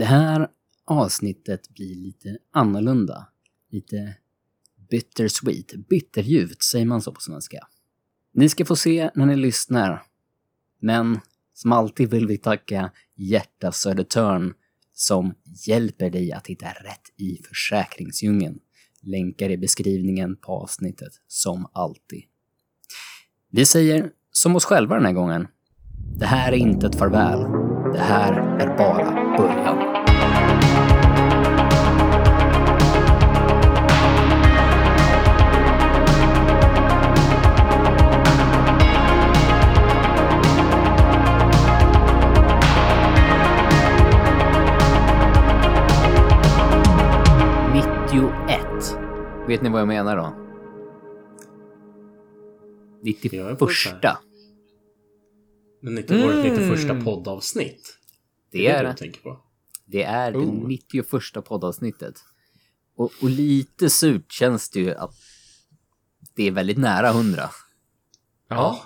Det här avsnittet blir lite annorlunda. Lite bittersweet. Bitterljuvt, säger man så på svenska. Ni ska få se när ni lyssnar. Men som alltid vill vi tacka Hjärta Södertörn som hjälper dig att hitta rätt i försäkringsdjungeln. Länkar i beskrivningen på avsnittet, som alltid. Vi säger som oss själva den här gången. Det här är inte ett farväl. Det här är bara början. Vet ni vad jag menar då? 91. Men inte mm. vårt 91 poddavsnitt. Det, det är det. Tänker på. Det är oh. det 91 poddavsnittet. Och, och, lite surt känns det ju att det är väldigt nära 100. Ja,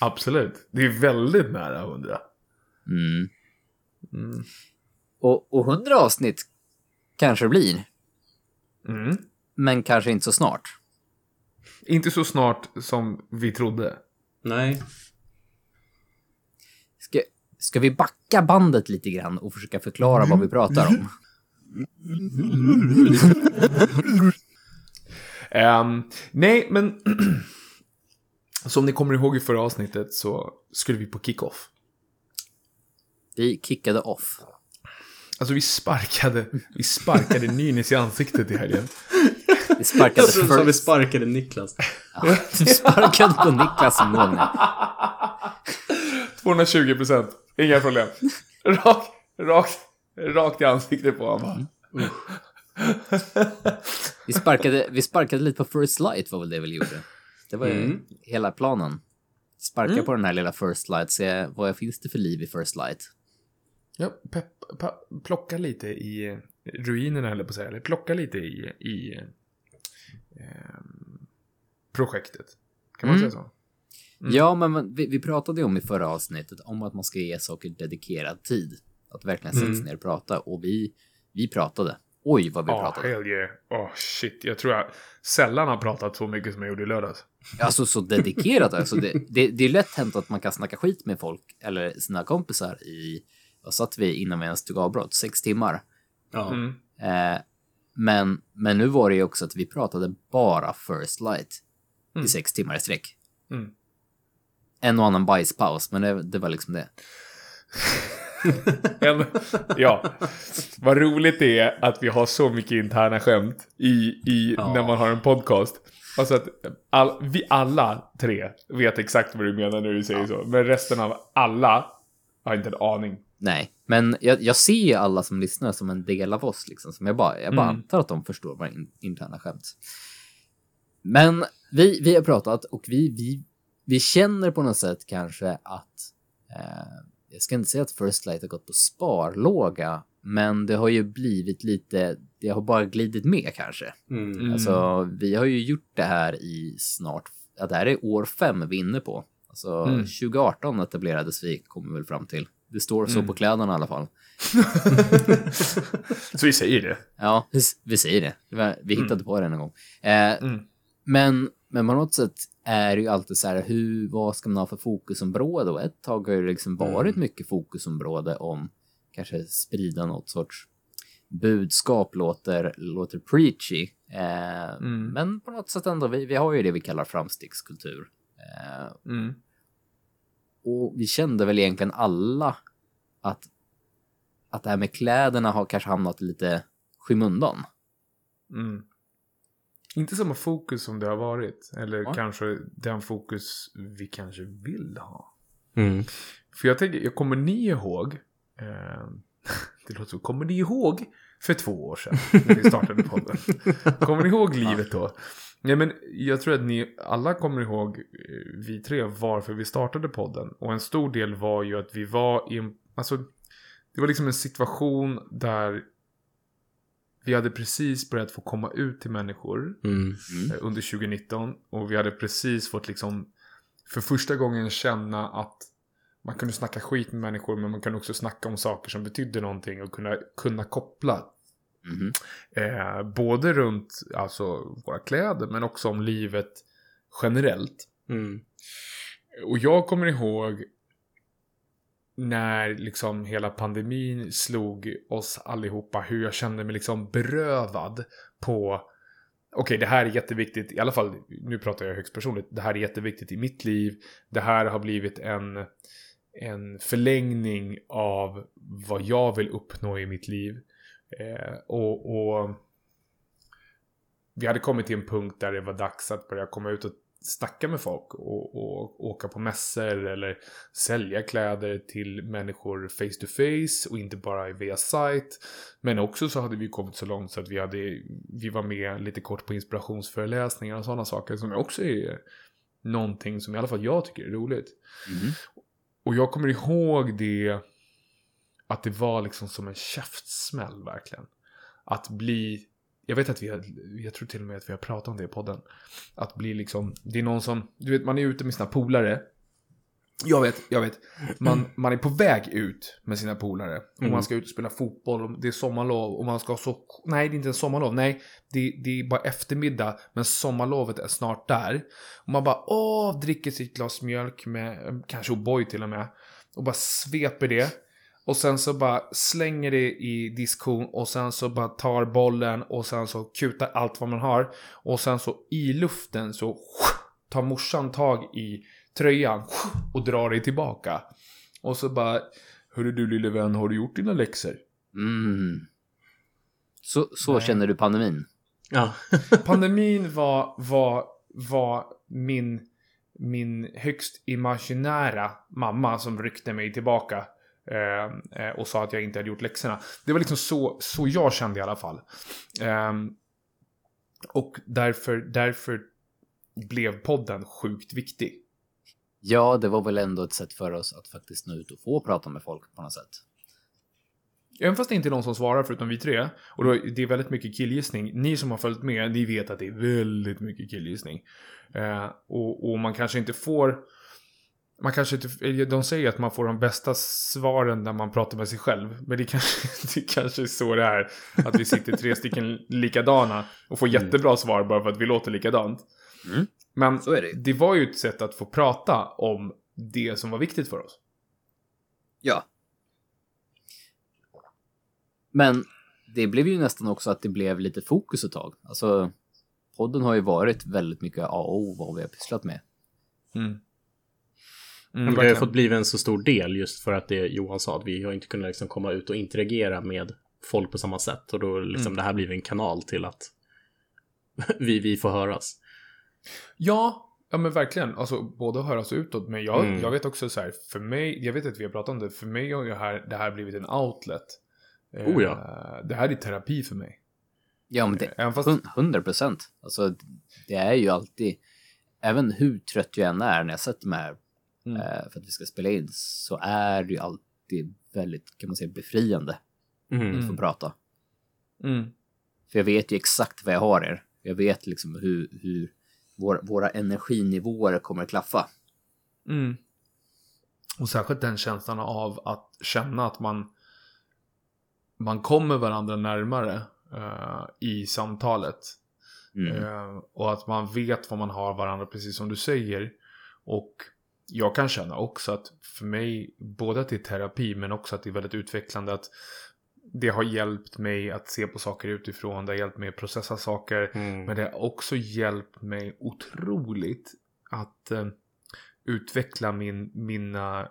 absolut. Det är väldigt nära 100. Mm. Mm. Och, och 100 avsnitt kanske blir. Mm. Men kanske inte så snart. Inte så snart som vi trodde. Nej. Ska, vi backa bandet lite grann och försöka förklara vad vi pratar om? um, nej, men som ni kommer ihåg i förra avsnittet så skulle vi på kick-off. Vi kickade off. Alltså vi sparkade, vi sparkade Nynäs i ansiktet i helgen. Vi sparkade för... Som vi sparkade Niklas. Ja, vi sparkade på Niklas som mål 220 procent. Inga problem. Rakt, rakt, rakt i ansiktet på honom. Mm. vi, sparkade, vi sparkade lite på First Light var väl det vi gjorde. Det var mm. hela planen. Sparka mm. på den här lilla First Light, se vad finns det för liv i First Light. Ja, plocka lite i ruinerna eller på att säga, eller plocka lite i, i eh, projektet. Kan man mm. säga så? Mm. Ja, men vi, vi, pratade ju om i förra avsnittet om att man ska ge saker dedikerad tid. Att verkligen sätta sig mm. ner och prata. Och vi, vi pratade. Oj, vad vi oh, pratade. Hell yeah. Oh, shit. Jag tror jag sällan har pratat så mycket som jag gjorde i lördags. Alltså så dedikerat. alltså, det, det, det är lätt hänt att man kan snacka skit med folk eller sina kompisar i, vad satt vi innan vi ens tog avbrott? Sex timmar. Ja. Mm. Eh, men, men nu var det ju också att vi pratade bara First Light mm. i sex timmar i sträck. Mm. En och annan bajspaus, men det, det var liksom det. en, ja, vad roligt det är att vi har så mycket interna skämt i, i ja. när man har en podcast. Alltså att all, vi alla tre vet exakt vad du menar när du säger ja. så. Men resten av alla har inte en aning. Nej, men jag, jag ser ju alla som lyssnar som en del av oss. Liksom, som jag bara, jag bara mm. antar att de förstår våra in, interna skämt. Men vi, vi har pratat och vi, vi, vi känner på något sätt kanske att eh, jag ska inte säga att First Light har gått på sparlåga, men det har ju blivit lite, det har bara glidit med kanske. Mm. Alltså, vi har ju gjort det här i snart, ja, det här är år fem vi är inne på. Alltså, mm. 2018 etablerades vi, kommer vi väl fram till. Det står så mm. på kläderna i alla fall. så vi säger det. Ja, vi, säger det. Vi hittade mm. på det en gång. Eh, mm. Men, men på något sätt är det ju alltid så här, hur, vad ska man ha för fokusområde? Och ett tag har det liksom mm. varit mycket fokusområde om kanske sprida något sorts budskap låter, låter preachy. Eh, mm. Men på något sätt ändå, vi, vi har ju det vi kallar framstegskultur. Eh, mm. Och vi kände väl egentligen alla att, att det här med kläderna har kanske hamnat lite skymundan. Mm. Inte samma fokus som det har varit. Eller ja. kanske den fokus vi kanske vill ha. Mm. För jag tänker, jag kommer ni ihåg? Eh, det låter så. Kommer ni ihåg för två år sedan? När vi startade podden. kommer ni ihåg livet då? Ja, men jag tror att ni alla kommer ihåg, eh, vi tre, varför vi startade podden. Och en stor del var ju att vi var i en, alltså, det var liksom en situation där vi hade precis börjat få komma ut till människor mm. Mm. under 2019. Och vi hade precis fått liksom för första gången känna att man kunde snacka skit med människor men man kunde också snacka om saker som betydde någonting och kunna, kunna koppla. Mhm. Eh, både runt alltså, våra kläder men också om livet generellt. Mm. Och jag kommer ihåg när liksom hela pandemin slog oss allihopa hur jag kände mig liksom berövad på Okej, det här är jätteviktigt, i alla fall nu pratar jag högst personligt. Det här är jätteviktigt i mitt liv. Det här har blivit en, en förlängning av vad jag vill uppnå i mitt liv. Eh, och, och vi hade kommit till en punkt där det var dags att börja komma ut och snacka med folk och, och åka på mässor eller sälja kläder till människor face to face och inte bara via sajt. Men också så hade vi kommit så långt så att vi, hade, vi var med lite kort på inspirationsföreläsningar och sådana saker som också är någonting som i alla fall jag tycker är roligt. Mhm. Och jag kommer ihåg det att det var liksom som en käftsmäll verkligen. Att bli, jag vet att vi har, jag tror till och med att vi har pratat om det i podden. Att bli liksom, det är någon som, du vet man är ute med sina polare. Jag vet, jag vet. Man, man är på väg ut med sina polare. Och Mm. man ska ut och spela fotboll och det är sommarlov och man ska så, nej det är inte en sommarlov, nej. Det, det är bara eftermiddag men sommarlovet är snart där. Och man bara åh, dricker sitt glas mjölk med, kanske O'boy till och med. Och bara sveper det. Och sen så bara slänger det i diskon och sen så bara tar bollen och sen så kutar allt vad man har. Och sen så i luften så tar morsan tag i tröjan och drar dig tillbaka. Och så bara, hörru du lille vän, har du gjort dina läxor? Mm. Så, så Nej. känner du pandemin? Ja. Pandemin var, var, var min, min högst imaginära mamma som ryckte mig tillbaka. Eh, eh, och sa att jag inte hade gjort läxorna. Det var liksom så, så jag kände i alla fall. Ehm, och därför, därför blev podden sjukt viktig. Ja, det var väl ändå ett sätt för oss att faktiskt nå ut och få prata med folk på något sätt. Även fast det inte är någon som svarar förutom vi tre. Och då, det är väldigt mycket killgissning. Ni som har följt med, ni vet att det är väldigt mycket killgissning. Eh, och, och man kanske inte får... Man kanske inte, de säger att man får de bästa svaren när man pratar med sig själv. Men det kanske, det kanske är så det är. Att vi sitter tre stycken likadana och får jättebra svar bara för att vi låter likadant. Mm. Men det. det var ju ett sätt att få prata om det som var viktigt för oss. Ja. Men det blev ju nästan också att det blev lite fokus ett tag. Alltså, podden har ju varit väldigt mycket A och O vad vi har pysslat med. Mm. Mm, Men det har fått blivit en så stor del just för att det Johan sa, att vi har inte kunnat liksom komma ut och interagera med folk på samma sätt. Och då liksom Mm. det här blivit en kanal till att vi, vi får höras. Ja, ja men verkligen. Alltså både höras utåt, men jag, Mm. jag vet också så här, för mig, jag vet att vi har pratat om det, för mig har ju här, det här blivit en outlet. Eh, Oh ja. Det här är terapi för mig. Ja, men det, Även fast, Hun- 100 procent. Alltså, det är ju alltid, även hur trött jag än är när jag sätter mig här Mm. eh, för att vi ska spela in, så är det ju alltid väldigt, kan man säga, befriande Mm. att få prata. mm, För jag vet ju exakt vad jag har er. Jag vet liksom hur, hur vår, våra energinivåer kommer att klaffa. mm. Och särskilt den känslan av att känna att man, man kommer varandra närmare eh, i samtalet. Mm. Eh, och att man vet vad man har varandra, precis som du säger. Och jag kan känna också att för mig, både att det är terapi, men också att det är väldigt utvecklande att det har hjälpt mig att se på saker utifrån, det har hjälpt mig att processa saker. Mm. Men det har också hjälpt mig otroligt att eh, utveckla min, mina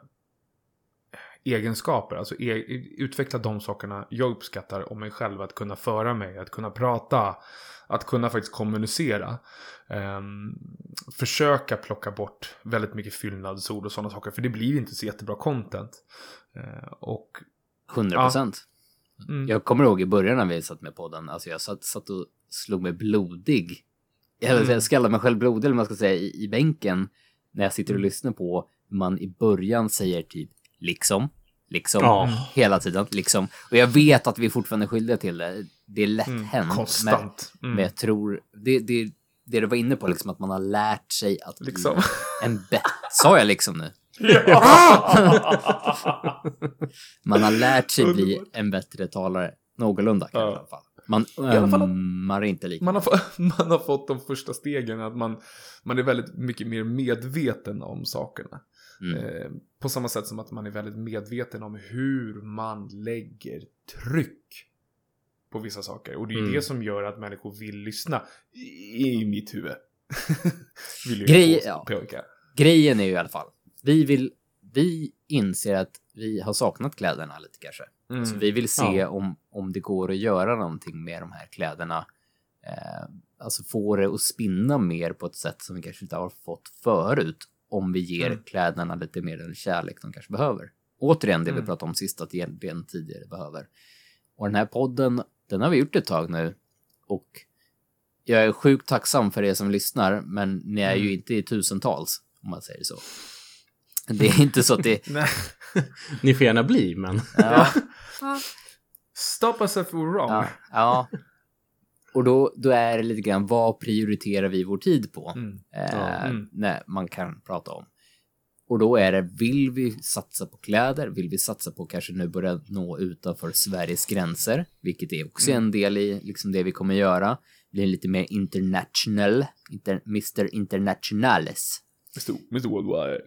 egenskaper. Alltså e utveckla de sakerna jag uppskattar om mig själv. Att kunna föra mig, att kunna prata, att kunna faktiskt kommunicera. Ehm, försöka plocka bort väldigt mycket fyllnadsord och sådana saker. För det blir inte så jättebra content. Eh, och 100 procent. mm, Jag kommer ihåg i början när vi satt med podden, alltså jag satt, satt och slog mig blodig. Jag Mm. säga, skallade mig själv blodig, eller man ska säga, i, i bänken. När jag sitter och Mm. lyssnar på man i början säger typ liksom, liksom, Ja. hela tiden, liksom. Och jag vet att vi fortfarande är skyldiga till det. Det är lätt mm, hänt. Men, konstant. Mm, men jag tror, det, det, det du var inne på, liksom att man har lärt sig att bli liksom. en bättre... Sa jag liksom nu? Man har lärt sig bli en bättre talare. Någorlunda kanske Ja. i alla fall. Man ömmar inte lika. Man har, man har fått de första stegen, att man, man är väldigt mycket mer medveten om sakerna. Mm. Eh, på samma sätt som att man är väldigt medveten om hur man lägger tryck på vissa saker. Och det är Mm. det som gör att människor vill lyssna i, i mitt huvud. vill Grej- ja. Grejen är ju i alla fall, vi vill, vi inser att vi har saknat kläderna lite kanske. Mm. Så vi vill se Ja. om, om det går att göra någonting med de här kläderna. Eh, alltså få det att spinna mer på ett sätt som vi kanske inte har fått förut. Om vi ger Mm. kläderna lite mer den kärlek de kanske behöver. Återigen det vi Mm. pratade om sist, att egentligen tidigare behöver. Och den här podden, den har vi gjort ett tag nu. Och jag är sjukt tacksam för er som lyssnar, men ni är ju Mm. inte i tusentals, om man säger så. Det är inte så att det... Ni får gärna bli, men... Ja, Stop us if we're wrong. Ja, ja. Och då, då är det lite grann vad prioriterar vi vår tid på? Mm. Eh, Ja, mm. nej, man kan prata om. Och då är det, vill vi satsa på kläder? Vill vi satsa på kanske nu börja nå utanför Sveriges gränser? Vilket är också Mm. en del i liksom det vi kommer göra. Bli lite mer international, inter, Mr Internationales. Mr. Worldwide.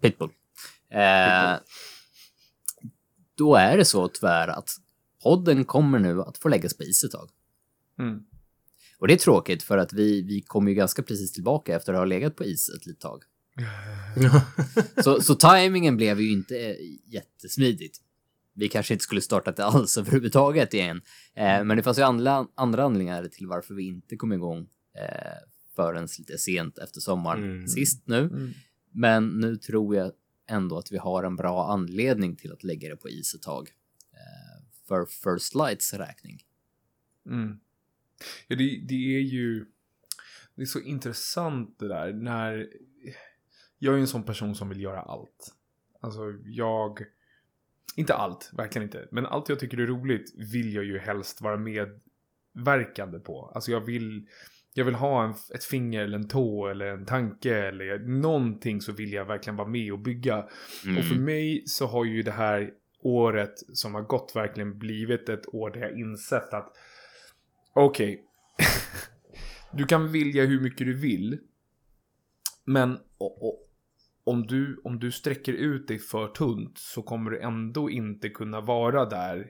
Pitbull. Eh, då är det så tyvärr att podden kommer nu att få läggas på is ett tag. Mm. Och det är tråkigt för att vi, vi kom ju ganska precis tillbaka efter att ha legat på is ett litet tag. Så, så tajmingen blev ju inte eh, jättesmidigt. Vi kanske inte skulle startat det alls överhuvudtaget igen. Eh, men det fanns ju andra, andra anledningar till varför vi inte kom igång eh, förrän lite sent efter sommaren Mm. sist nu. Mm. Men nu tror jag ändå att vi har en bra anledning till att lägga det på is ett tag. Eh, för First Lights räkning. Mm. Ja, det, det är ju... Det är så intressant det där när... Jag är ju en sån person som vill göra allt. Alltså jag... Inte allt, verkligen inte. Men allt jag tycker är roligt vill jag ju helst vara medverkande på. Alltså jag vill... Jag vill ha en, ett finger eller en tå eller en tanke eller någonting så vill jag verkligen vara med och bygga. Mm. Och för mig så har ju det här året som har gått verkligen blivit ett år där jag insett att okej, du kan vilja hur mycket du vill. Men om, du, om du sträcker ut dig för tunt så kommer du ändå inte kunna vara där.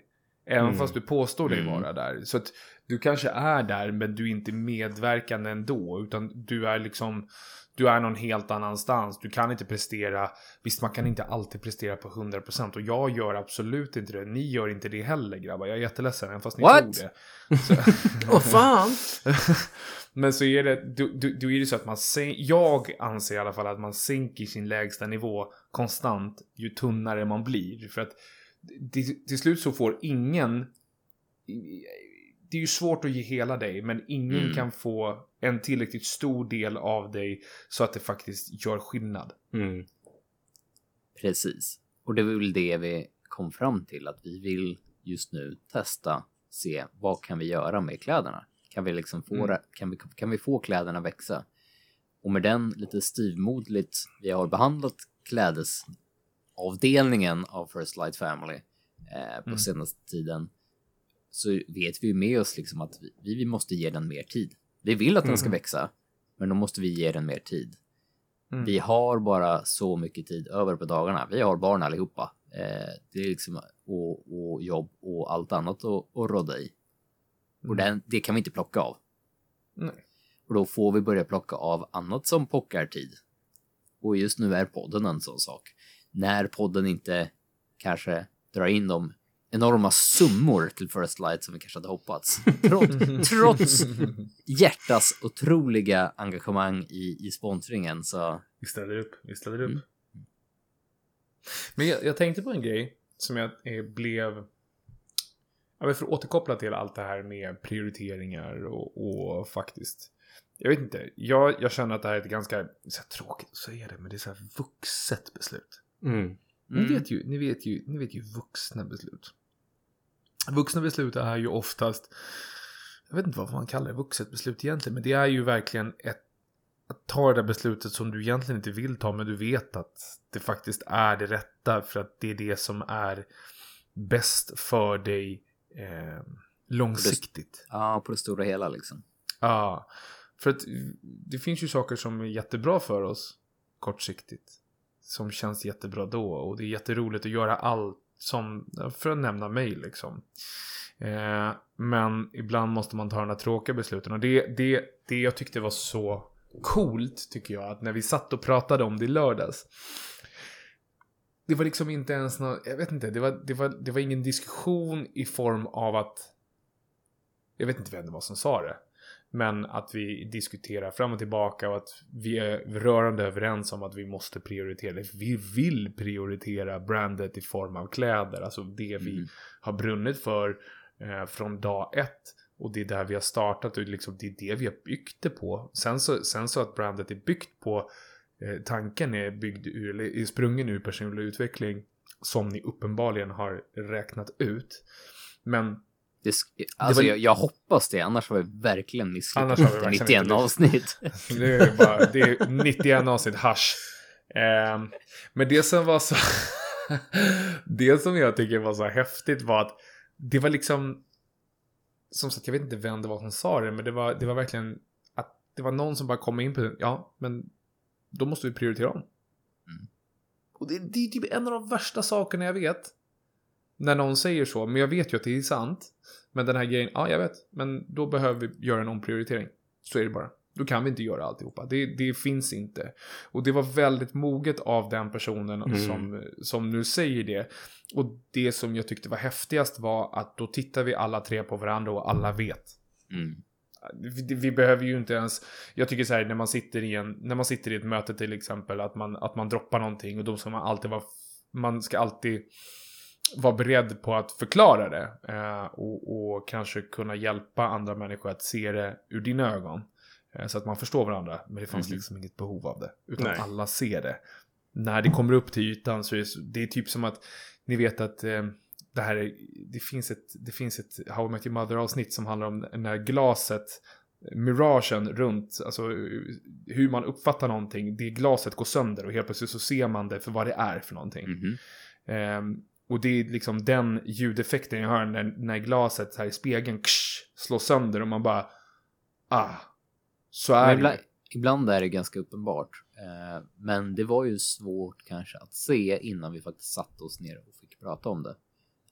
Även Mm. fast du påstår dig Mm. vara där. Så att du kanske är där men du är inte medverkande ändå. Utan du är liksom du är någon helt annanstans. Du kan inte prestera. Visst, man kan inte alltid prestera på 100% och jag gör absolut inte det. Ni gör inte det heller grabbar. Jag är jätteledsen, även fast ni What? tror det. Åh fan! men så är det, då, då, är det så att man, jag anser i alla fall att man sänker sin lägsta nivå konstant ju tunnare man blir. För att till, till slut så får ingen, det är ju svårt att ge hela dig, men ingen Mm. kan få en tillräckligt stor del av dig så att det faktiskt gör skillnad. Mm. Precis. Och det var väl det vi kom fram till att vi vill just nu testa, se vad kan vi göra med kläderna? Kan vi liksom få, Mm. kan vi, kan vi få kläderna växa? Och med den lite styvmoderligt vi har behandlat klädesavdelningen av First Light Family eh, på Mm. senaste tiden så vet vi ju med oss liksom att vi, vi måste ge den mer tid. Vi vill att den ska Mhm. växa, men då måste vi ge den mer tid. Mm. Vi har bara så mycket tid över på dagarna. Vi har barn allihopa. Eh, det är liksom och, och jobb och allt annat att, rodda i. Och den, det kan vi inte plocka av. Nej. Och då får vi börja plocka av annat som pockar tid. Och just nu är podden en sån sak. När podden inte kanske drar in de enorma summor till First Light som vi kanske hade hoppats. Trots, trots hjärtas otroliga engagemang i, i sponsringen så Vi ställer upp, vi ställer upp. Mm. Men jag, jag tänkte på en grej som jag eh, blev... Ja, för att återkoppla till allt det här med prioriteringar och, och faktiskt... Jag vet inte, jag, jag känner att det här är ett ganska så här, tråkigt att säga det, men det är så här vuxet beslut. Mm. Ni, Mm. vet ju, ni, vet ju, ni vet ju vuxna beslut. Vuxna beslut är ju oftast, jag vet inte vad man kallar det, vuxet beslut egentligen, men det är ju verkligen ett, att ta det där beslutet som du egentligen inte vill ta men du vet att det faktiskt är det rätta för att det är det som är bäst för dig eh, långsiktigt. Ja, på det stora hela liksom. Ja, för att det finns ju saker som är jättebra för oss kortsiktigt. Som känns jättebra då och det är jätteroligt att göra allt som, för att nämna mig liksom. Eh, men ibland måste man ta de där tråkiga besluten och det, det, det jag tyckte var så coolt tycker jag att när vi satt och pratade om det i lördags. Det var liksom inte ens någon, jag vet inte, det var, det var, det var ingen diskussion i form av att jag vet inte vem det var som sa det. Men att vi diskuterar fram och tillbaka och att vi är rörande överens om att vi måste prioritera. Vi vill prioritera brandet i form av kläder. Alltså det vi Mm. har brunnit för eh, från dag ett. Och det är där vi har startat och liksom, det är det vi har byggt det på. Sen så, sen så att brandet är byggt på tanken är byggd ur, eller är sprungen ur personlig utveckling. Som ni uppenbarligen har räknat ut. Men Det, alltså, var- jag, jag hoppas det, annars har vi verkligen Annars misslyckats har vi efter verkligen 91 inte avsnitt. Det är, bara, det är 91 avsnitt hasch. Ehm, men det som var så... det som jag tycker var så häftigt var att det var liksom... Som sagt, jag vet inte vem det var som sa det, men det var, det var verkligen att det var någon som bara kom in på det. Ja, men då måste vi prioritera om. Mm. Och det, det är typ en av de värsta sakerna jag vet. När någon säger så, men jag vet ju att det är sant. Men den här grejen, ja jag vet, men då behöver vi göra en omprioritering. Så är det bara. Då kan vi inte göra alltihopa. Det, det finns inte. Och det var väldigt moget av den personen Mm. som, som nu säger det. Och det som jag tyckte var häftigast var att då tittar vi alla tre på varandra och alla vet. Mm. Vi, vi behöver ju inte ens, jag tycker så här när man sitter i en, när man sitter i ett möte till exempel att man, att man droppar någonting och då ska man alltid vara, man ska alltid vara beredd på att förklara det eh, och, och kanske kunna hjälpa andra människor att se det ur dina ögon. Eh, så att man förstår varandra, men det fanns Mhm. liksom inget behov av det. Utan Nej. alla ser det. När det kommer upp till ytan så är det, det är typ som att ni vet att eh, det här är, det finns ett, det finns ett How I Met Your Mother avsnitt som handlar om när glaset, miragen runt, alltså hur man uppfattar någonting, det glaset går sönder och helt plötsligt så ser man det för vad det är för någonting. Mhm. Ehm, och det är liksom den ljudeffekten jag hör när, när glaset här i spegeln ksh, slår sönder och man bara, ah, så är Men det ibland är det ganska uppenbart. Eh, men det var ju svårt kanske att se innan vi faktiskt satte oss ner och fick prata om det.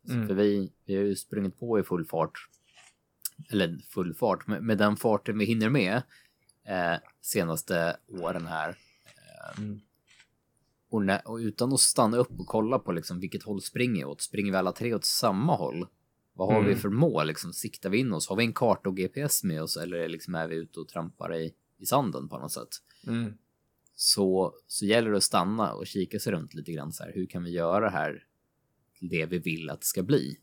Mm. För vi, vi har ju sprungit på i full fart. Eller full fart, med, med den farten vi hinner med eh, senaste åren här. Eh, Mm. och, när, och utan att stanna upp och kolla på liksom vilket håll springer åt. Springer vi alla tre åt samma håll? Vad har Mm. vi för mål? Liksom, siktar vi in oss? Har vi en karta och GPS med oss? Eller liksom är vi ute och trampar i, i sanden på något sätt? Mm. så, så gäller det att stanna och kika sig runt lite grann. Så här, hur kan vi göra det här det vi vill att det ska bli?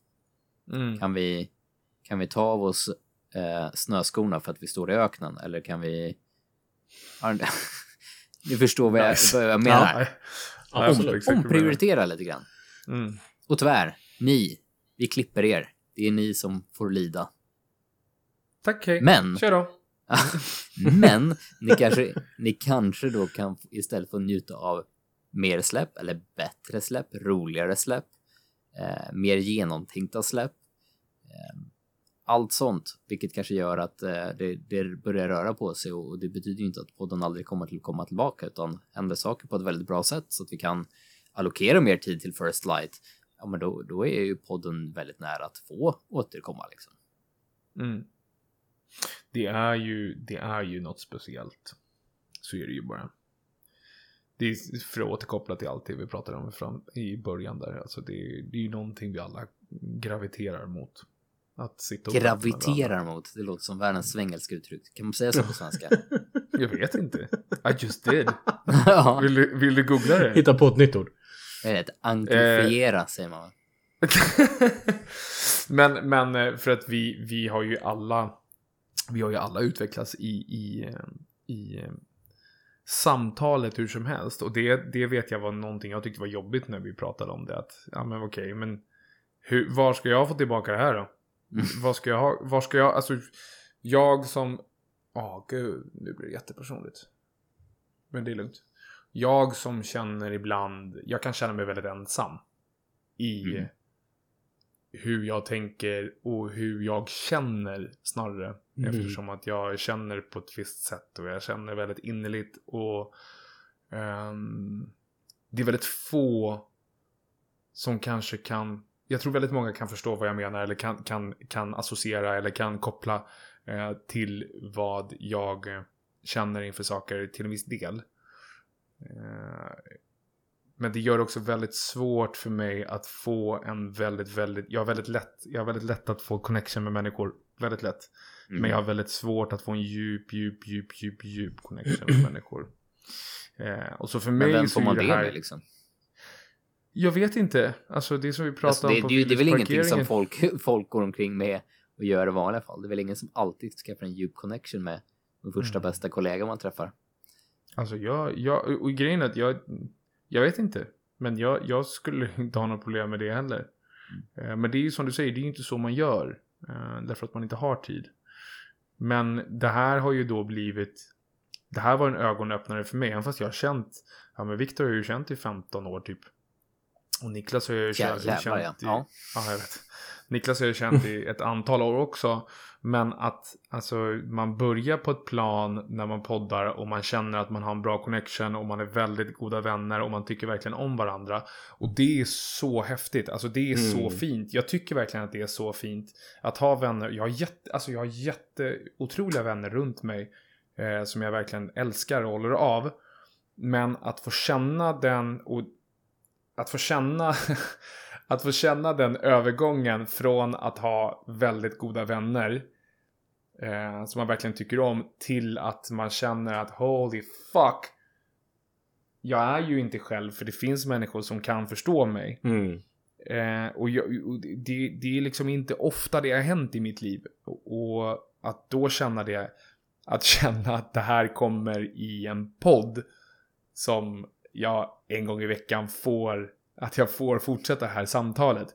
Mm. Kan vi, kan vi ta av oss eh, snöskorna för att vi står i öknen? Eller kan vi... Ni förstår vad jag, Nice. vad jag menar. Ja, Ja, Om- du Omprioritera lite grann. Mm. Och tyvärr, ni, vi klipper er. Det är ni som får lida. Tack, hej. Men- Kör då. Men ni kanske, ni kanske då kan istället få njuta av mer släpp eller bättre släpp, roligare släpp, eh, mer genomtänkta släpp. Eh, allt sånt, vilket kanske gör att eh, det, det börjar röra på sig och, och det betyder ju inte att podden aldrig kommer till komma tillbaka utan händer saker på ett väldigt bra sätt så att vi kan allokera mer tid till First Light. Ja, men då, då är ju podden väldigt nära att få återkomma liksom. Mm. Det är ju, det är ju något speciellt. Så är det ju bara. Det är för att återkoppla till allt det vi pratade om fram i början där. Alltså det, är- det är ju någonting vi alla graviterar mot. Att sitta och. Graviterar mot, det låter som världens svengelska uttryck. Kan man säga så på svenska? Jag vet inte. I just did. ja, Vill du, vill du googla det? Hitta på ett nytt ord. det är ett entusiera säger man. men, men eh, för att vi, vi har ju alla vi har ju alla utvecklats i, i, eh, i eh, samtalet hur som helst. Och det, det vet jag var någonting jag tyckte var jobbigt när vi pratade om det. Att, ja men okej, men hur, var ska jag få tillbaka det här då? Mm. Vad ska jag ha? Var ska jag, alltså jag som, åh gud, nu blir det jättepersonligt. Men det är lugnt. Jag som känner ibland, jag kan känna mig väldigt ensam. I Mm. Hur jag tänker och hur jag känner snarare. Mm. Eftersom att jag känner på ett visst sätt och jag känner väldigt innerligt och ehm, det är väldigt få som kanske kan, jag tror väldigt många kan förstå vad jag menar eller kan, kan, kan associera eller kan koppla eh, till vad jag känner inför saker till en viss del. Eh, men det gör det också väldigt svårt för mig att få en väldigt, väldigt, jag har väldigt lätt, jag har väldigt lätt att få connection med människor. Väldigt lätt. Mm. Men jag har väldigt svårt att få en djup, djup, djup, djup, djup connection med människor. Eh, och så för mig Men vem får man det det här... med liksom? Jag vet inte. Alltså det som vi pratade Alltså, det, om på det, det är väl ingenting som folk, folk går omkring med och gör i vanliga fall. Det är väl ingen som alltid skaffar en djup connection med den första Mm. bästa kollega man träffar. Alltså jag, jag, och grejen är att jag, jag vet inte. Men jag, jag skulle inte ha något problem med det heller. Eh, Men det är ju som du säger, det är ju inte så man gör. eh, Därför att man inte har tid. Men det här har ju då blivit, det här var en ögonöppnare för mig. Även fast jag har känt, ja men Viktor har jag ju känt i 15 år typ. Och Niklas har jag ju känt, jävlar, ja. känt i, Ja. Ja, jag vet. Niklas har jag känt i ett antal år också. Men att alltså, man börjar på ett plan när man poddar och man känner att man har en bra connection och man är väldigt goda vänner och man tycker verkligen om varandra. Och det är så häftigt. Alltså det är så Mm. fint. Jag tycker verkligen att det är så fint att ha vänner. Jag har jätte, alltså jag har jätte otroliga vänner runt mig eh, som jag verkligen älskar och håller av. Men att få känna den och att få känna att få känna den övergången från att ha väldigt goda vänner eh, som man verkligen tycker om till att man känner att holy fuck jag är ju inte själv för det finns människor som kan förstå mig. Mm. Eh, och jag, och det, det är liksom inte ofta det har hänt i mitt liv. Och, och att då känna det, att känna att det här kommer i en podd som jag en gång i veckan får, att jag får fortsätta det här samtalet.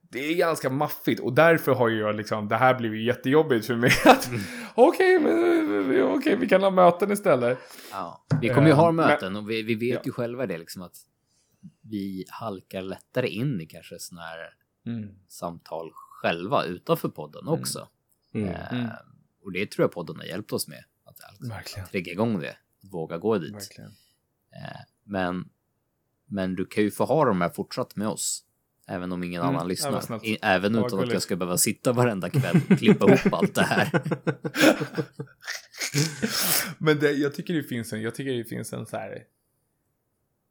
Det är ganska maffigt och därför har ju jag liksom, det här blev ju jättejobbigt för mig att okej, men okej, vi kan ha möten istället. Ja. Vi kommer ju ha Eh, men- möten och vi, vi vet Ja. ju själva det liksom att vi halkar lättare in i kanske sådana här Mm. samtal själva utanför podden också. Mm. Eh, Mm. Och det tror jag podden har hjälpt oss med. Att alltså, Verkligen. trigga igång det, våga gå dit. Verkligen. Eh, Men, men du kan ju få ha de här fortsatt med oss. Även om ingen Mm, annan lyssnar. även utan att jag ska behöva sitta varenda kväll och klippa ihop allt det här. Men det, jag tycker det finns en, jag tycker det finns en så här.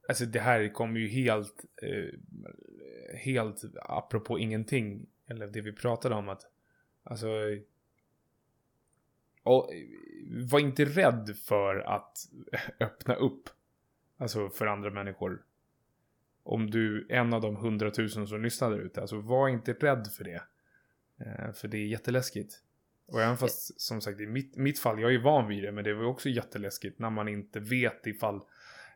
Alltså det här kommer ju helt, eh, helt apropå ingenting. Eller det vi pratade om att, alltså. Och, var inte rädd för att öppna upp. Alltså för andra människor. Om du, en av de hundratusen som lyssnar där ute, alltså var inte rädd för det. Eh, för det är jätteläskigt. Och även fast som sagt i mitt, mitt fall, jag är van vid det, men det var också jätteläskigt när man inte vet ifall,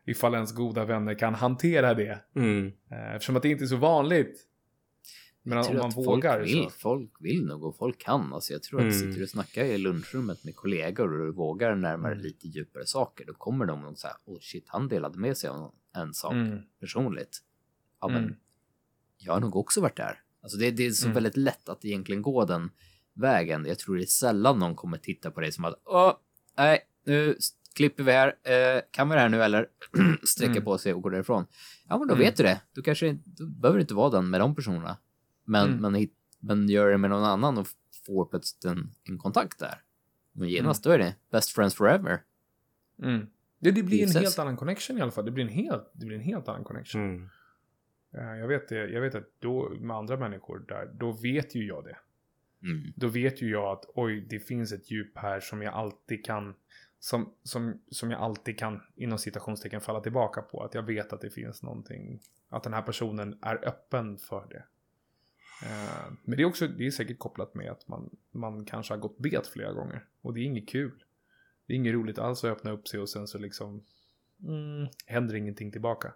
ifall ens goda vänner kan hantera det. Mm. Eh, Eftersom att det inte är så vanligt. Men om man vågar folk vill, så. folk vill nog och folk kan. Alltså jag tror att Mm. sitter du och snackar i lunchrummet med kollegor och du vågar närmare Mm. lite djupare saker, då kommer de nog säga, oh shit, han delade med sig av en sak Mm. personligt. Ja, men Mm. jag har nog också varit där. Alltså det, det är så Mm. väldigt lätt att egentligen gå den vägen. Jag tror det är sällan någon kommer titta på dig som att, åh, nej, nu klipper vi här, eh, kan vi det här nu eller? Sträcka Mm. på sig och gå därifrån. Ja, men då Mm. vet du det. Du kanske du behöver inte vara den med de personerna. Men, Mm. men, men gör det med någon annan och får plötsligt en, en kontakt där. Men genast då är det best friends forever. Mm. Det, det blir en Gissas. helt annan connection i alla fall. Det blir en helt, det blir en helt annan connection. Mm. Eh, Jag vet, det, jag vet att då med andra människor där, då vet ju jag det. Mm. Då vet ju jag att oj, det finns ett djup här som jag alltid kan som, som, som jag alltid kan inom citationstecken falla tillbaka på. Att jag vet att det finns någonting, att den här personen är öppen för det. Eh, men det är också, det är säkert kopplat med att man, man kanske har gått bet flera gånger. Och det är inget kul. Det är inget roligt alls att öppna upp sig och sen så liksom mm, händer ingenting tillbaka.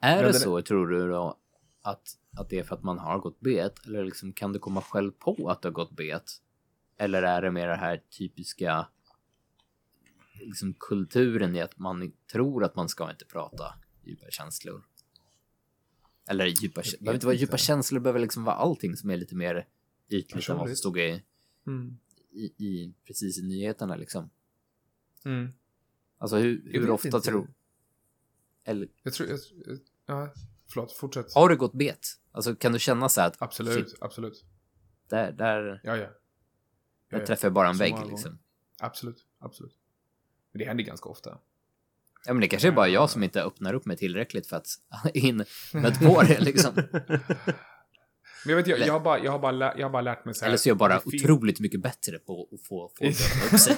Är Men det den- så, tror du då, att, att det är för att man har gått bet? Eller liksom, kan du komma själv på att du har gått bet? Eller är det mer det här typiska liksom kulturen i att man tror att man ska inte prata djupa känslor. Eller djupa, det behöver inte vara djupa känslor, behöver liksom vara allting som är lite mer ytligt än vad som stod i, Mm. i, i precis i nyheterna liksom. Mm. Alltså hur, hur ofta inte. tror... Eller Jag tror, jag, jag- ja, förlåt, fortsätt. har du gått bet? Alltså kan du känna så här att Absolut, shit, absolut. där, där, Ja, ja. där ja. träffar jag bara en vägg liksom. Absolut, absolut. Men det händer ganska ofta. Ja men det kanske är bara jag som inte öppnar upp mig tillräckligt för att in med på det liksom. Men jag vet, jag, jag, har, bara, jag, har, bara, jag har bara lärt mig så här. Eller så är jag bara otroligt mycket bättre på att få folk att öppna upp sig.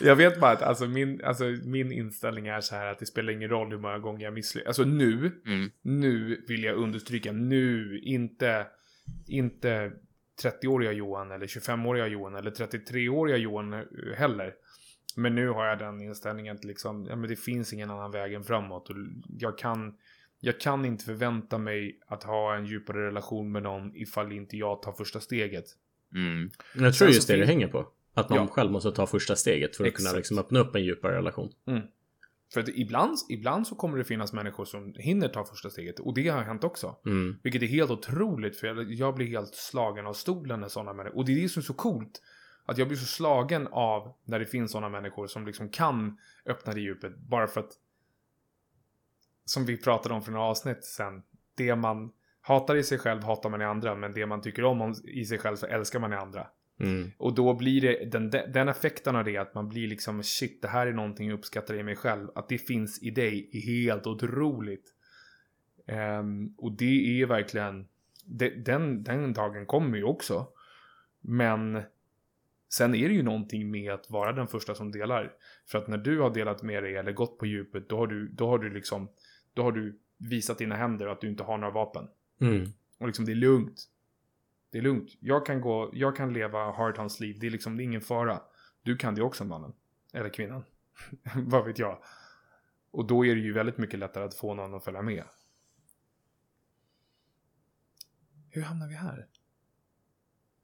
jag vet bara att alltså min, alltså min inställning är så här att det spelar ingen roll hur många gånger jag misslyckas. Alltså nu, Mm. nu vill jag understryka, nu, inte, inte 30-åriga Johan eller 25-åriga Johan eller 33-åriga Johan heller. Men nu har jag den inställningen att liksom, ja, men det finns ingen annan väg än framåt. Och jag, kan, jag kan inte förvänta mig att ha en djupare relation med någon ifall inte jag tar första steget. Mm. Men jag tror Sen just det det hänger på. Att man Ja. själv måste ta första steget för att kunna Exakt. liksom öppna upp en djupare relation. För att ibland, ibland så kommer det finnas människor som hinner ta första steget. Och det har hänt också. Mm. Vilket är helt otroligt för jag, jag blir helt slagen av stolen när sådana människor... Och det är det som är så coolt. Att jag blir så slagen av när det finns sådana människor som liksom kan öppna det djupet. Bara för att... Som vi pratade om för några avsnitt sen. Det man hatar i sig själv hatar man i andra. Men det man tycker om i sig själv så älskar man i andra. Mm. Och då blir det den, den effekten av det att man blir liksom shit, det här är någonting jag uppskattar i mig själv. Att det finns i dig är helt otroligt. Ehm, och det är verkligen, det, den, den dagen kommer ju också. Men sen är det ju någonting med att vara den första som delar. För att när du har delat med dig eller gått på djupet, då har du, då har du liksom, då har du visat dina händer att du inte har några vapen. Mm. Och liksom det är lugnt. Det är lugnt. Jag kan gå, jag kan leva hard hans liv. Det är liksom, det är ingen fara. Du kan det också mannen. Eller kvinnan. Vad vet jag. Och då är det ju väldigt mycket lättare att få någon att följa med. Hur hamnar vi här?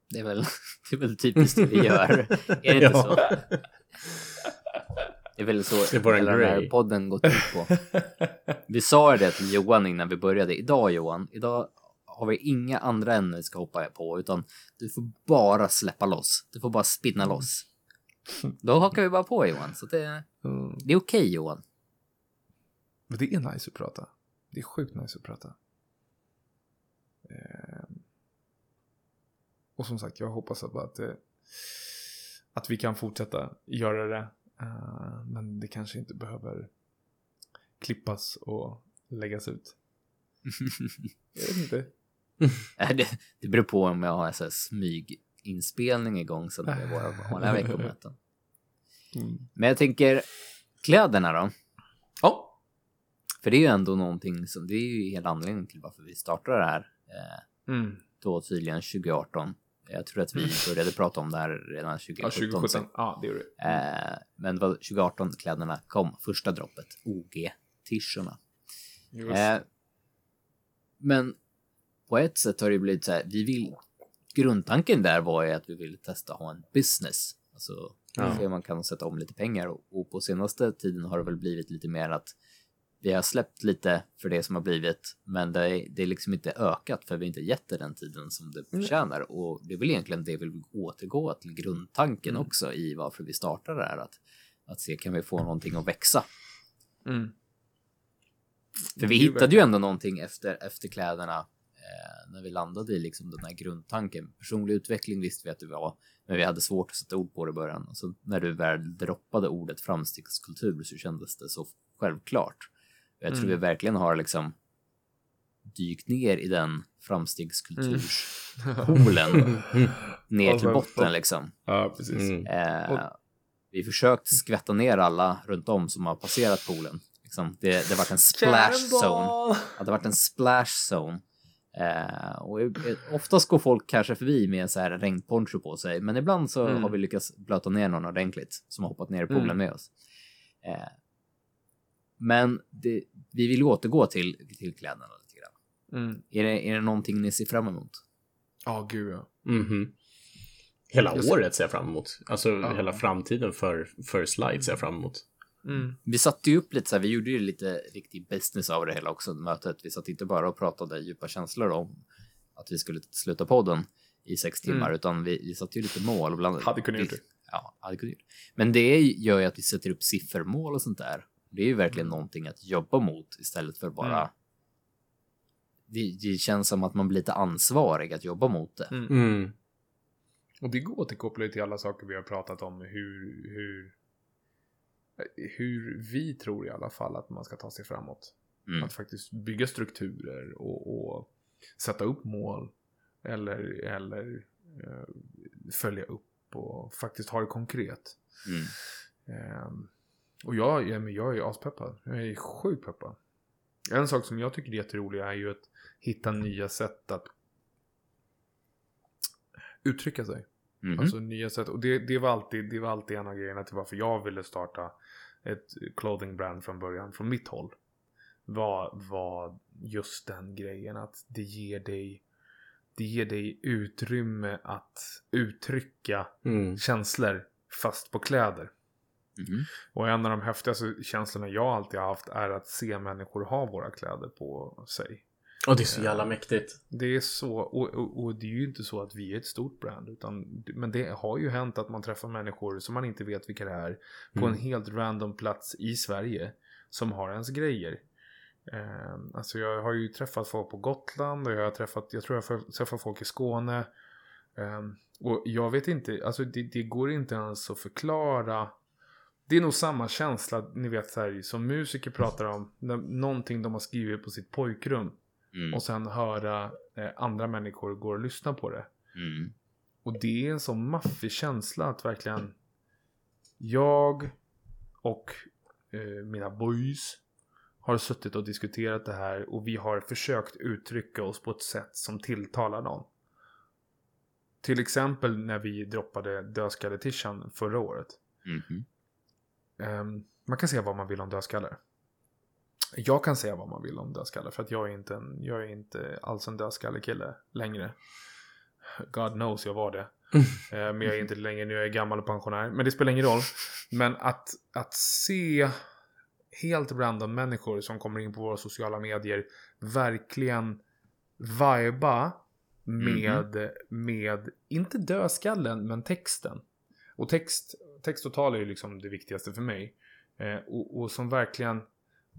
Det är väl, det är väl typiskt det vi gör. Är det inte så? Det är väl så Det är hela den här podden gått ut på. Vi sa det till Johan innan vi började. Idag Johan, idag har vi inga andra ämnen vi ska hoppa på utan du får bara släppa loss. Du får bara spinna loss. Då hakar vi bara på Johan. Så det, Mm. det är okej Johan. Men det är nice att prata. Det är sjukt nice att prata. Ehm. Och som sagt, jag hoppas att, att, eh, att vi kan fortsätta göra det. Eh, men det kanske inte behöver klippas och läggas ut. Jag vet inte. Det, det beror på om jag har en smyginspelning igång så det är våra vanliga veckomöten. Mm. Men jag tänker kläderna då. Ja. För det är ju ändå någonting som, det är ju hela anledningen till varför vi startade det här. Eh, Mm. då tydligen 2018. Jag tror att vi började prata om det här redan 2017. Ja, 2017. så- Ja, det gjorde det. Eh, men det var 2018 kläderna kom, första droppet. Just. Eh, men på ett sätt har det blivit så här, vi vill, grundtanken där var ju att vi ville testa att ha en business. Alltså, Ja. man kan sätta om lite pengar och, och på senaste tiden har det väl blivit lite mer att vi har släppt lite för det som har blivit, men det är, det är liksom inte ökat för vi har inte gett det den tiden som det förtjänar. Och det är väl egentligen det vi vill återgå till grundtanken också i varför vi startade det här. Att, att se, kan vi få någonting att växa? Mm. För vi hittade ju ändå någonting efter, efter kläderna eh, när vi landade i liksom den här grundtanken. Personlig utveckling visste vi att det var, men vi hade svårt att sätta ord på det i början. Och så när du väl droppade ordet framstegskultur så kändes det så självklart. Och jag tror Mm. vi verkligen har liksom dykt ner i den framstegskulturspoolen ner till Alltså, botten liksom. Ja, precis. Mm. Eh, Och- vi försökt skvätta ner alla runt om som har passerat poolen. Liksom, det, det varit en splash zone. Ja, det varit en splash zone. Eh, och oftast går folk kanske förbi med en så här regnponcho på sig, men ibland så Mm. har vi lyckats blöta ner någon ordentligt som har hoppat ner i poolen Mm. med oss. Eh, men det, vi vill återgå till, till kläderna lite grann. Mm. Är det, är det någonting ni ser fram emot? Ja, gud ja. Mhm. Hela Jag ser- året ser jag fram emot. Alltså Ja. hela framtiden för, för slides ser jag fram emot. Mm. Vi satte ju upp lite så här, vi gjorde ju lite riktig business av det hela också, mötet. Vi satt inte bara och pratade djupa känslor om att vi skulle sluta podden i sex timmar, Mm. utan vi, vi satte ju lite mål. Bland, Hade kunnat gjort det. Ja, hade kunnat gjort det. Men det gör ju att vi sätter upp siffermål och sånt där. Det är ju verkligen någonting att jobba mot istället för bara... Mm. Det, det känns som att man blir lite ansvarig att jobba mot det. Mm. Mm. Och det går återkopplar ju till alla saker vi har pratat om hur, hur, hur vi tror i alla fall att man ska ta sig framåt. Mm. Att faktiskt bygga strukturer och, och sätta upp mål eller, eller eh, följa upp och faktiskt ha det konkret. Mm. Ehm, och jag, ja, men jag är aspeppad. Jag är sjukt peppad. En sak som jag tycker är jätterolig är ju att hitta nya sätt att uttrycka sig. Mhm. Alltså nya sätt. Och det, det, var alltid, det var alltid en av grejerna till varför jag ville starta ett clothing brand från början. Från mitt håll. Var, var just den grejen att det ger dig det ger dig utrymme att uttrycka Mm. känslor fast på kläder. Mhm. Och en av de häftigaste känslorna jag alltid har haft är att se människor ha våra kläder på sig. Och det är så jävla mäktigt. Det är så, och, och, och det är ju inte så att vi är ett stort brand. Utan, men det har ju hänt att man träffar människor som man inte vet vilka det är. På Mm. en helt random plats i Sverige. Som har ens grejer. Eh, alltså jag har ju träffat folk på Gotland och jag har träffat, jag tror jag har träffat folk i Skåne. Eh, och jag vet inte, alltså det, det går inte ens att förklara. Det är nog samma känsla, ni vet så här, som musiker pratar om. När, någonting de har skrivit på sitt pojkrum. Mm. Och sen höra eh, andra människor gå och lyssna på det. Mm. Och det är en sån maffig känsla att verkligen jag och eh, mina boys har suttit och diskuterat det här och vi har försökt uttrycka oss på ett sätt som tilltalar någon. Till exempel när vi droppade dödskalletishan förra året. Mhm. Ehm, man kan säga vad man vill om dödskallar. Jag kan säga vad man vill om dödskallar för att jag är inte, en, jag är inte alls en dödskallekille längre. God knows jag var det. Eh, Men jag är inte längre nu, jag är gammal och pensionär. Men det spelar ingen roll. Men att, att se helt random människor som kommer in på våra sociala medier verkligen viba med, med inte dödskallen, men texten. Och text, text och tal är ju liksom det viktigaste för mig. Eh, och, och som verkligen...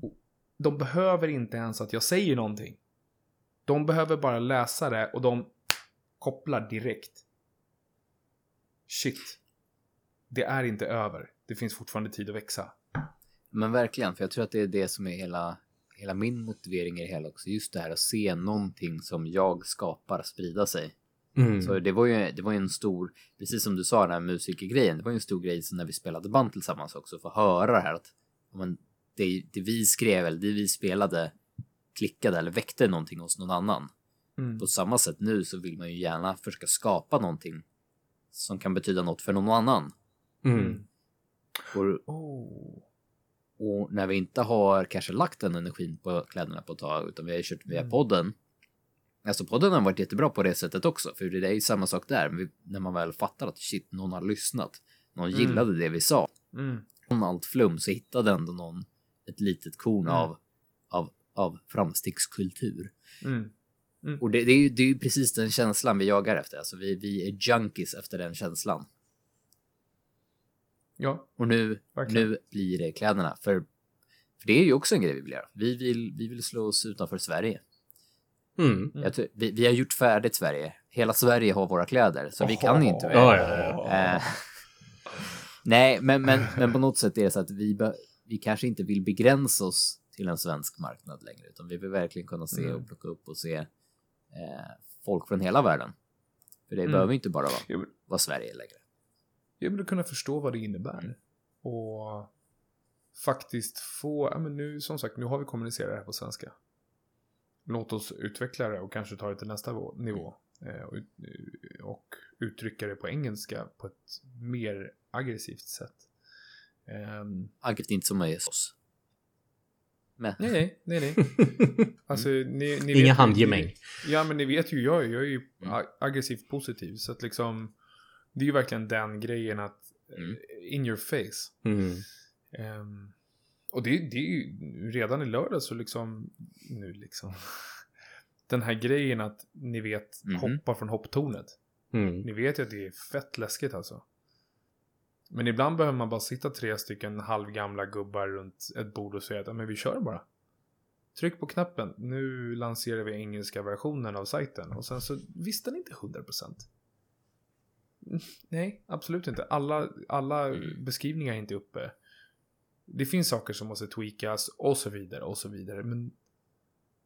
Och de behöver inte ens att jag säger någonting. De behöver bara läsa det och de kopplar direkt. Shit. Det är inte över. Det finns fortfarande tid att växa. Men verkligen, för jag tror att det är det som är hela, hela min motivering i det hela också. Just det här att se någonting som jag skapar sprida sig. Mm. Så det var ju, det var ju en stor, precis som du sa den här musikergrejen, det var ju en stor grej så när vi spelade band tillsammans också, få höra det här att men, det, det vi skrev eller det vi spelade klickade eller väckte någonting hos någon annan. Mm. På samma sätt nu så vill man ju gärna försöka skapa någonting som kan betyda något för någon annan. Mm. Och, Oh. och när vi inte har kanske lagt den energin på kläderna på ett tag utan vi har kört via Mm. podden. Alltså podden har varit jättebra på det sättet också, för det är ju samma sak där. Vi, när man väl fattar att shit, någon har lyssnat. Någon Mm. gillade det vi sa. Mm. Från allt flum så hittade ändå någon ett litet korn Mm. av, av, av framstegskultur. Mm. Och det, det, är ju, det är ju precis den känslan vi jagar efter. Alltså vi, vi är junkies efter den känslan. Ja, Och nu, verkligen. nu blir det kläderna. För, för det är ju också en grej vi vill göra. Vi vill, vi vill slå oss utanför Sverige. Mm. Mm. Jag tror, vi, vi har gjort färdigt Sverige. Hela Sverige har våra kläder, så vi kan inte mer. Ja, ja, ja. Eh, nej, men, men, men på något sätt är det så att vi, vi kanske inte vill begränsa oss till en svensk marknad längre, utan vi vill verkligen kunna se Mm. och plocka upp och se eh, folk från hela världen. För det Mm. behöver inte bara vara, vill, vara Sverige längre. jag vill kunna förstå vad det innebär. Och faktiskt få, ja men nu som sagt, nu har vi kommunicerat det här på svenska. Låt oss utveckla det och kanske ta det till nästa vå- nivå. Eh, och, och uttrycka det på engelska på ett mer aggressivt sätt. Ehm, Agget inte som är oss. Nej, nej, nej, nej. Alltså, ni, ni Inga handgemäng. Ja, men ni vet ju, jag, jag är ju Mm. aggressivt positiv. Så att liksom, Det är ju verkligen den grejen att Mm. eh, in your face. Mm. Ehm, och det, det är ju redan i lördag så liksom, nu liksom. Den här grejen att ni vet Mhm. hoppa från hopptornet. Mm. Ni vet ju att det är fett läskigt alltså. Men ibland behöver man bara sitta tre stycken halvgamla gubbar runt ett bord och säga att "Ja, men vi kör bara. Tryck på knappen. Nu lanserar vi engelska versionen av sajten. Och sen så visste den inte 100%. Mm, Nej, absolut inte. Alla, alla Mm. beskrivningar är inte uppe. Det finns saker som måste tweakas och så vidare och så vidare. Men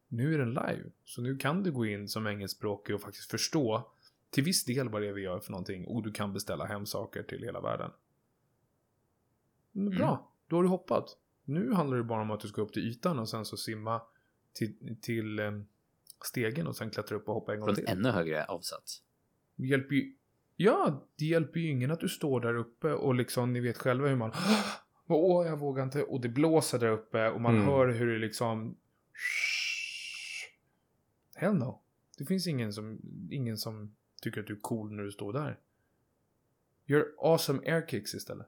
nu är den live. Så nu kan du gå in som engelskspråkig och faktiskt förstå till viss del vad det är vi gör för någonting. Och du kan beställa hem saker till hela världen. Men bra, Mm. då har du hoppat. Nu handlar det bara om att du ska upp till ytan och sen så simma till, till eh, stegen och sen klättra upp och hoppa en gång Från till. ännu högre avsats. Det hjälper ju... Ja, det hjälper ju ingen att du står där uppe och liksom, ni vet själva hur man... Åh, jag vågar inte. Och det blåser där uppe och man Mm. hör hur det liksom... Hell no. Det finns ingen som, ingen som tycker att du är cool när du står där. Gör awesome air kicks istället.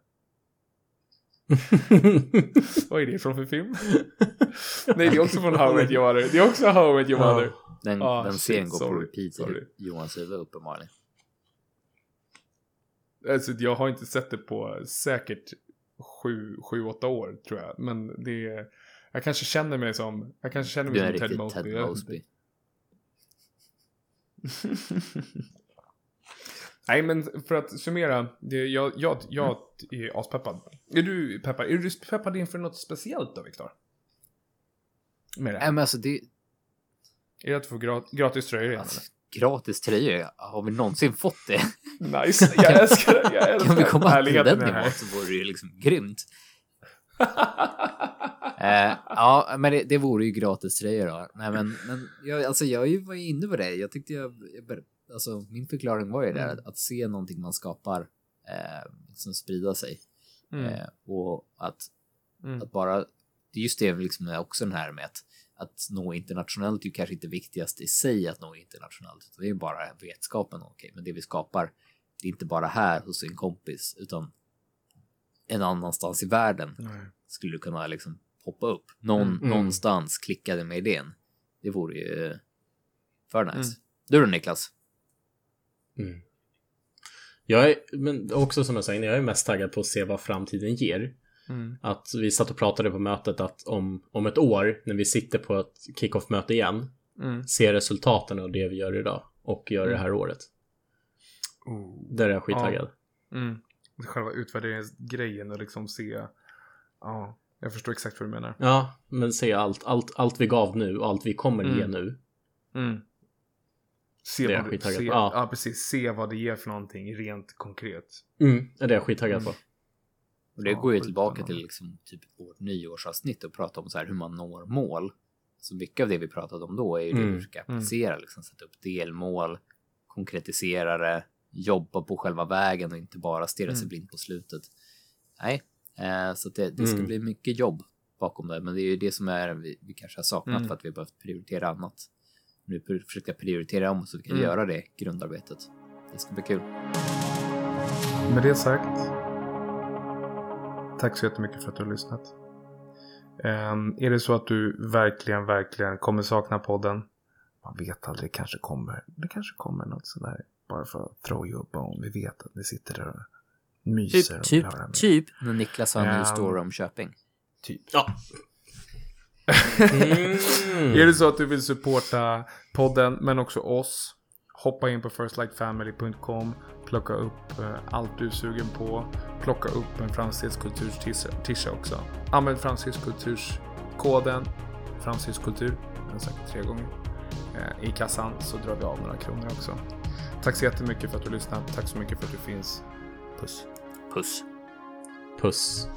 Vad är det från för film? Nej, det är också från How I Met Your Mother. Det är också How I Met Your Mother. Den, Ah, den serien går på repeat sorry. Johans huvud uppenbarligen. Alltså, jag har inte sett det på säkert sju, sju, åtta år tror jag. Men det är, jag kanske känner mig som, jag kanske känner Du mig som Ted Mosby. Ted Mosby. Nej, men för att summera. Det, jag, jag, jag är aspeppad. Är du peppad? Är du peppad inför något speciellt då, Viktor? Med det? Nej men alltså det, Är det att få gra- gratis tröjor igen? alltså, gratis tröjor, har vi någonsin fått det? Nice, jag älskar det. Jag älskar Kan vi komma till den nivån så vore det ju liksom grymt. Eh, ja, men det, det vore ju gratis tröjor då. Nej, men, men jag, alltså, jag var ju inne på det. Jag tyckte jag, jag alltså, min förklaring var ju det, Mm. att, att se någonting man skapar eh, liksom sprida sig. Mm. Eh, och att, Mm. att bara, det är just det liksom också den här med att, att nå internationellt är ju kanske inte viktigast i sig att nå internationellt, det är ju bara vetskapen. Okej, men det vi skapar, det är inte bara här hos en kompis, utan en annanstans i världen Nej. skulle kunna liksom poppa upp. Någon, Mm. Mm. Någonstans klickade med idén. Det vore ju för nice. Mm. Du då Niklas? Mm. Jag är, men också som jag sa innan, jag är mest taggad på att se vad framtiden ger. Mm. Att vi satt och pratade på mötet att om, om ett år, när vi sitter på ett kick-off-möte igen, Mm. se resultaten av det vi gör idag och gör det här året. Oh. Där är jag skittaggad. Mm. Själva utvärderingsgrejen och liksom se. Ja, jag förstår exakt vad du menar. Ja, men se allt, allt, allt vi gav nu och allt vi kommer ge Mm. nu. Mm. Se Det är vad jag skittaggad se, på. ja. Ja. precis. Se vad det ger för någonting rent konkret. Mm, det är jag skittaggad Mm. på. Och det Ja, går ju tillbaka till liksom typ vårt nyårsavsnitt och prata om så här hur man når mål. Så mycket av det vi pratade om då är ju det Mm. vi ska applicera, liksom sätta upp delmål, konkretisera det, jobba på själva vägen och inte bara stirra sig Mm. blind på slutet. Nej, eh, så det, det ska Mm. bli mycket jobb bakom det, men det är ju det som är vi, vi kanske har saknat Mm. för att vi har behövt prioritera annat. Nu pr- försöka prioritera om så vi kan Mm. göra det grundarbetet. Det ska bli kul. Med det sagt. Tack så jättemycket för att du har lyssnat. Ehm, är det så att du verkligen, verkligen kommer sakna podden? Man vet aldrig, det kanske kommer. Det kanske kommer något sådär. Bara för att throw you a bone. Vi vet att ni sitter där och myser. Typ, och typ, mer. typ när Niklas har en ny Ehm, story om Köping. typ. Ja. Mm. Är det så att du vill supporta podden men också oss? Hoppa in på firstlightfamily.com Plocka upp eh, allt du är sugen på. Plocka upp en Fransisk kulturs tisha- också. Använd Fransisk kulturs koden Fransisk kultur. Jag har sagt tre gånger. Eh, I kassan så drar vi av några kronor också. Tack så jättemycket för att du lyssnade Tack så mycket för att du finns. Puss. Puss. Puss.